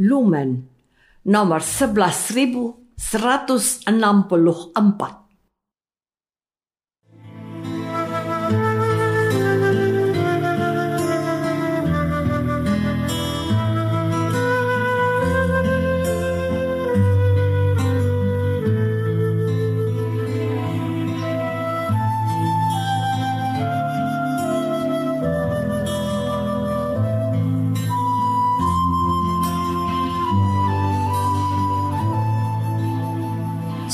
Lumen nomor 11164.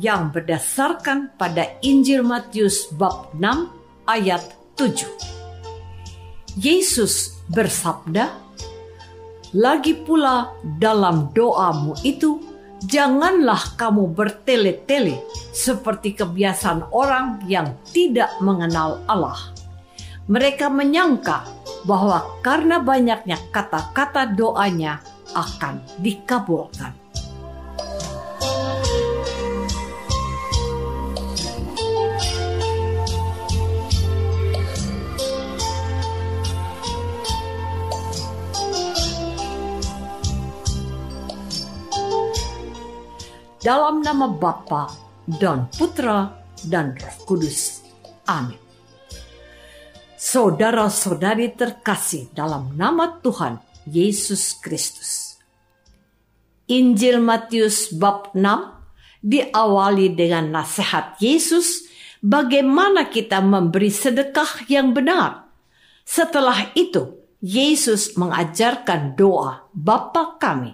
Yang berdasarkan pada Injil Matius bab 6 ayat 7. Yesus bersabda, "Lagi pula dalam doamu itu janganlah kamu bertele-tele seperti kebiasaan orang yang tidak mengenal Allah. Mereka menyangka bahwa karena banyaknya kata-kata doanya akan dikabulkan." Dalam nama Bapa dan Putra dan Roh Kudus. Amin. Saudara-saudari terkasih dalam nama Tuhan Yesus Kristus. Injil Matius bab 6 diawali dengan nasihat Yesus bagaimana kita memberi sedekah yang benar. Setelah itu, Yesus mengajarkan doa Bapa kami.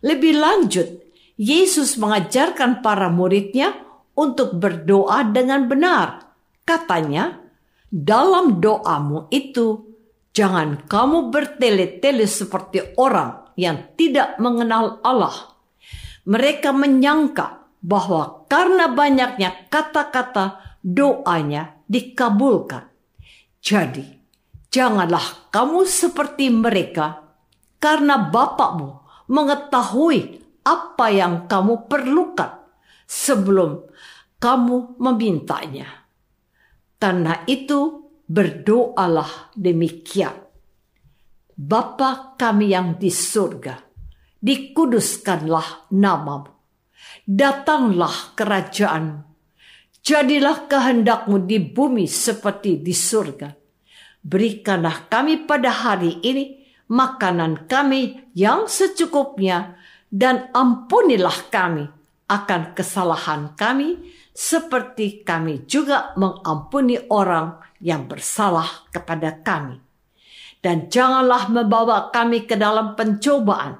Lebih lanjut, Yesus mengajarkan para muridnya untuk berdoa dengan benar. Katanya, dalam doamu itu jangan kamu bertele-tele seperti orang yang tidak mengenal Allah. Mereka menyangka bahwa karena banyaknya kata-kata doanya dikabulkan. Jadi, janganlah kamu seperti mereka karena Bapakmu mengetahui apa yang kamu perlukan sebelum kamu memintanya. Karena itu berdoalah demikian. Bapa kami yang di surga, dikuduskanlah namamu. Datanglah kerajaanmu. Jadilah kehendakmu di bumi seperti di surga. Berikanlah kami pada hari ini makanan kami yang secukupnya dan ampunilah kami akan kesalahan kami seperti kami juga mengampuni orang yang bersalah kepada kami. Dan janganlah membawa kami ke dalam pencobaan,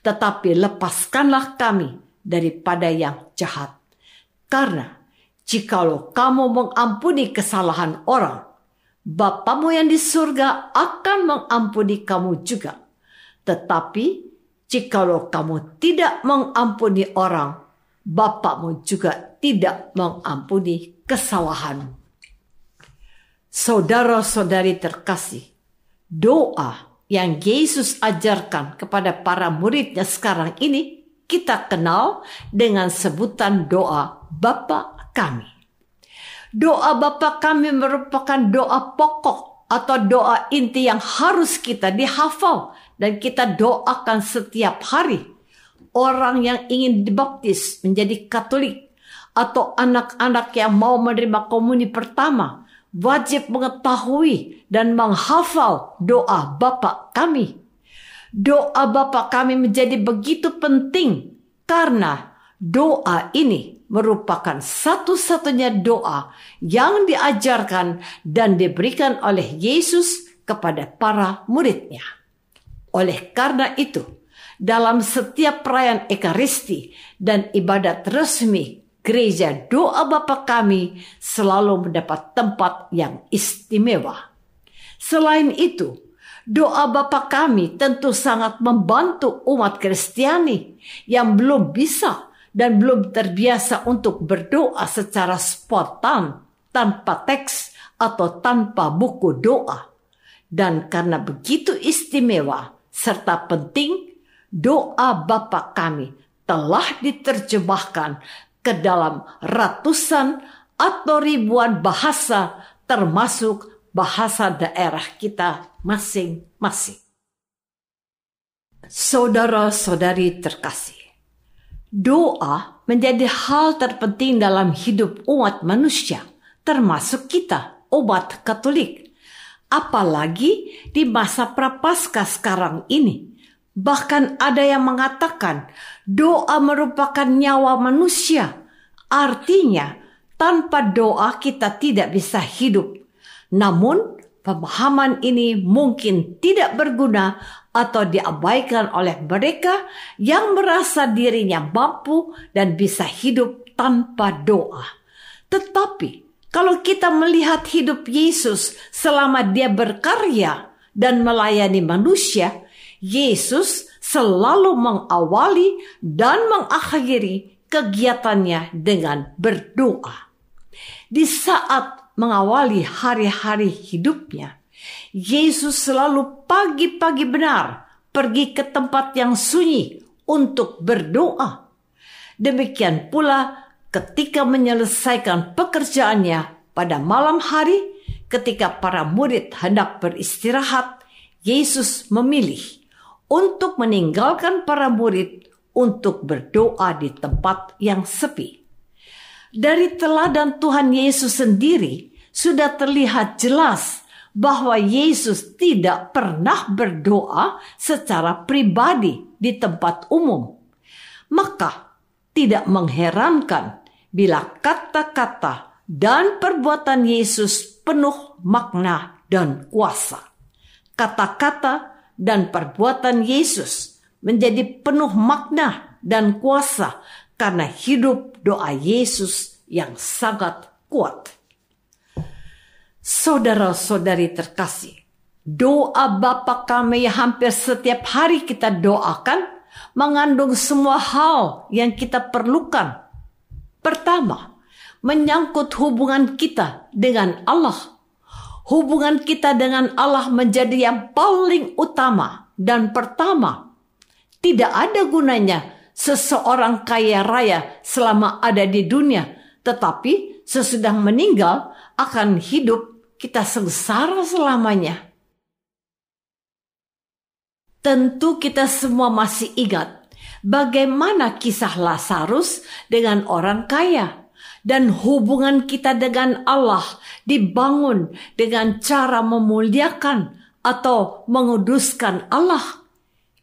tetapi lepaskanlah kami daripada yang jahat. Karena jikalau kamu mengampuni kesalahan orang, Bapamu yang di surga akan mengampuni kamu juga. Tetapi Jikalau kamu tidak mengampuni orang, Bapakmu juga tidak mengampuni kesalahanmu. Saudara-saudari terkasih, doa yang Yesus ajarkan kepada para muridnya sekarang ini kita kenal dengan sebutan doa Bapa kami. Doa Bapa kami merupakan doa pokok atau doa inti yang harus kita dihafal dan kita doakan setiap hari orang yang ingin dibaptis menjadi Katolik atau anak-anak yang mau menerima komuni pertama wajib mengetahui dan menghafal doa Bapa kami. Doa Bapa kami menjadi begitu penting karena doa ini merupakan satu-satunya doa yang diajarkan dan diberikan oleh Yesus kepada para muridnya. Oleh karena itu, dalam setiap perayaan Ekaristi dan ibadat resmi gereja doa Bapa kami selalu mendapat tempat yang istimewa. Selain itu, doa Bapa kami tentu sangat membantu umat Kristiani yang belum bisa dan belum terbiasa untuk berdoa secara spontan tanpa teks atau tanpa buku doa. Dan karena begitu istimewa serta penting, doa Bapa kami telah diterjemahkan ke dalam ratusan atau ribuan bahasa termasuk bahasa daerah kita masing-masing. Saudara-saudari terkasih, doa menjadi hal terpenting dalam hidup umat manusia, termasuk kita, umat Katolik. Apalagi di masa prapaskah sekarang ini, Bahkan ada yang mengatakan doa merupakan nyawa manusia. Artinya, tanpa doa kita tidak bisa hidup. Namun, pemahaman ini mungkin tidak berguna atau diabaikan oleh mereka yang merasa dirinya mampu dan bisa hidup tanpa doa. Tetapi, kalau kita melihat hidup Yesus selama Dia berkarya dan melayani manusia, Yesus selalu mengawali dan mengakhiri kegiatannya dengan berdoa. Di saat mengawali hari-hari hidupnya, Yesus selalu pagi-pagi benar pergi ke tempat yang sunyi untuk berdoa. Demikian pula ketika menyelesaikan pekerjaannya pada malam hari, ketika para murid hendak beristirahat, Yesus memilih untuk meninggalkan para murid untuk berdoa di tempat yang sepi. Dari teladan Tuhan Yesus sendiri sudah terlihat jelas bahwa Yesus tidak pernah berdoa secara pribadi di tempat umum. Maka tidak mengherankan bila kata-kata dan perbuatan Yesus penuh makna dan kuasa. Kata-kata dan perbuatan Yesus menjadi penuh makna dan kuasa karena hidup doa Yesus yang sangat kuat. Saudara-saudari terkasih, doa Bapa kami yang hampir setiap hari kita doakan mengandung semua hal yang kita perlukan. Pertama, menyangkut hubungan kita dengan Allah hubungan kita dengan Allah menjadi yang paling utama dan pertama. Tidak ada gunanya seseorang kaya raya selama ada di dunia, tetapi sesudah meninggal akan hidup kita sengsara selamanya. Tentu kita semua masih ingat bagaimana kisah Lazarus dengan orang kaya dan hubungan kita dengan Allah dibangun dengan cara memuliakan atau menguduskan Allah.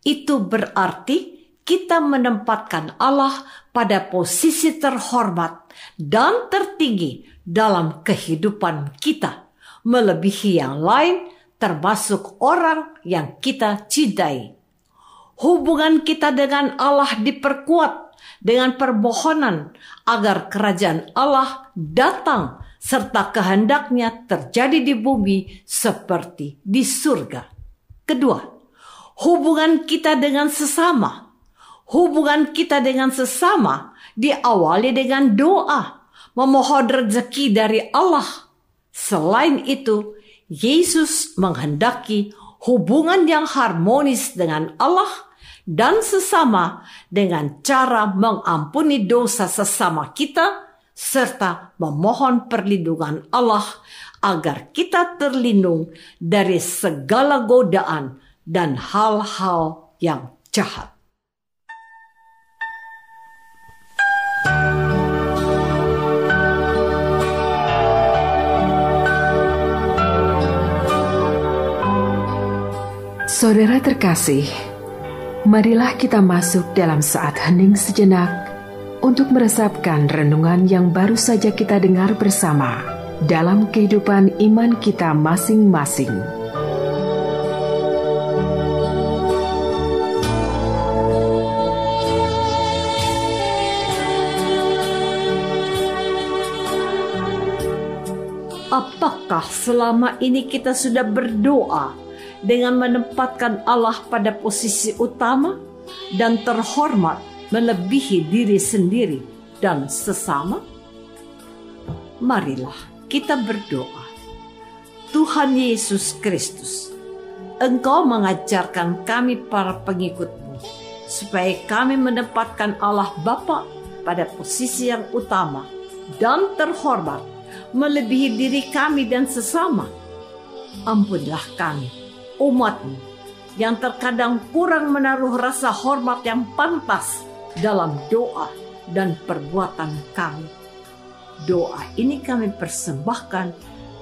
Itu berarti kita menempatkan Allah pada posisi terhormat dan tertinggi dalam kehidupan kita, melebihi yang lain, termasuk orang yang kita cintai. Hubungan kita dengan Allah diperkuat dengan permohonan agar kerajaan Allah datang serta kehendaknya terjadi di bumi seperti di surga. Kedua, hubungan kita dengan sesama. Hubungan kita dengan sesama diawali dengan doa, memohon rezeki dari Allah. Selain itu, Yesus menghendaki hubungan yang harmonis dengan Allah dan sesama dengan cara mengampuni dosa sesama kita serta memohon perlindungan Allah agar kita terlindung dari segala godaan dan hal-hal yang jahat. Saudara terkasih, marilah kita masuk dalam saat hening sejenak untuk meresapkan renungan yang baru saja kita dengar bersama dalam kehidupan iman kita masing-masing. Apakah selama ini kita sudah berdoa dengan menempatkan Allah pada posisi utama dan terhormat melebihi diri sendiri dan sesama? Marilah kita berdoa. Tuhan Yesus Kristus, Engkau mengajarkan kami para pengikutmu supaya kami menempatkan Allah Bapa pada posisi yang utama dan terhormat melebihi diri kami dan sesama. Ampunlah kami, umatmu, yang terkadang kurang menaruh rasa hormat yang pantas dalam doa dan perbuatan kami. Doa ini kami persembahkan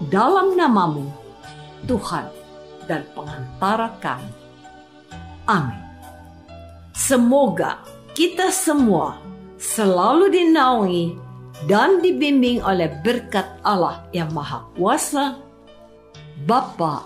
dalam namamu, Tuhan dan pengantara kami. Amin. Semoga kita semua selalu dinaungi dan dibimbing oleh berkat Allah yang Maha Kuasa, Bapa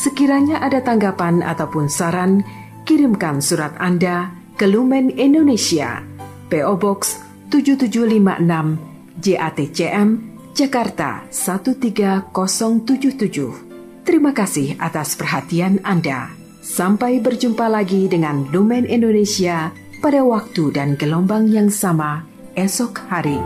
Sekiranya ada tanggapan ataupun saran, kirimkan surat Anda ke Lumen Indonesia, PO Box 7756, JATCM, Jakarta 13077. Terima kasih atas perhatian Anda. Sampai berjumpa lagi dengan Lumen Indonesia pada waktu dan gelombang yang sama esok hari.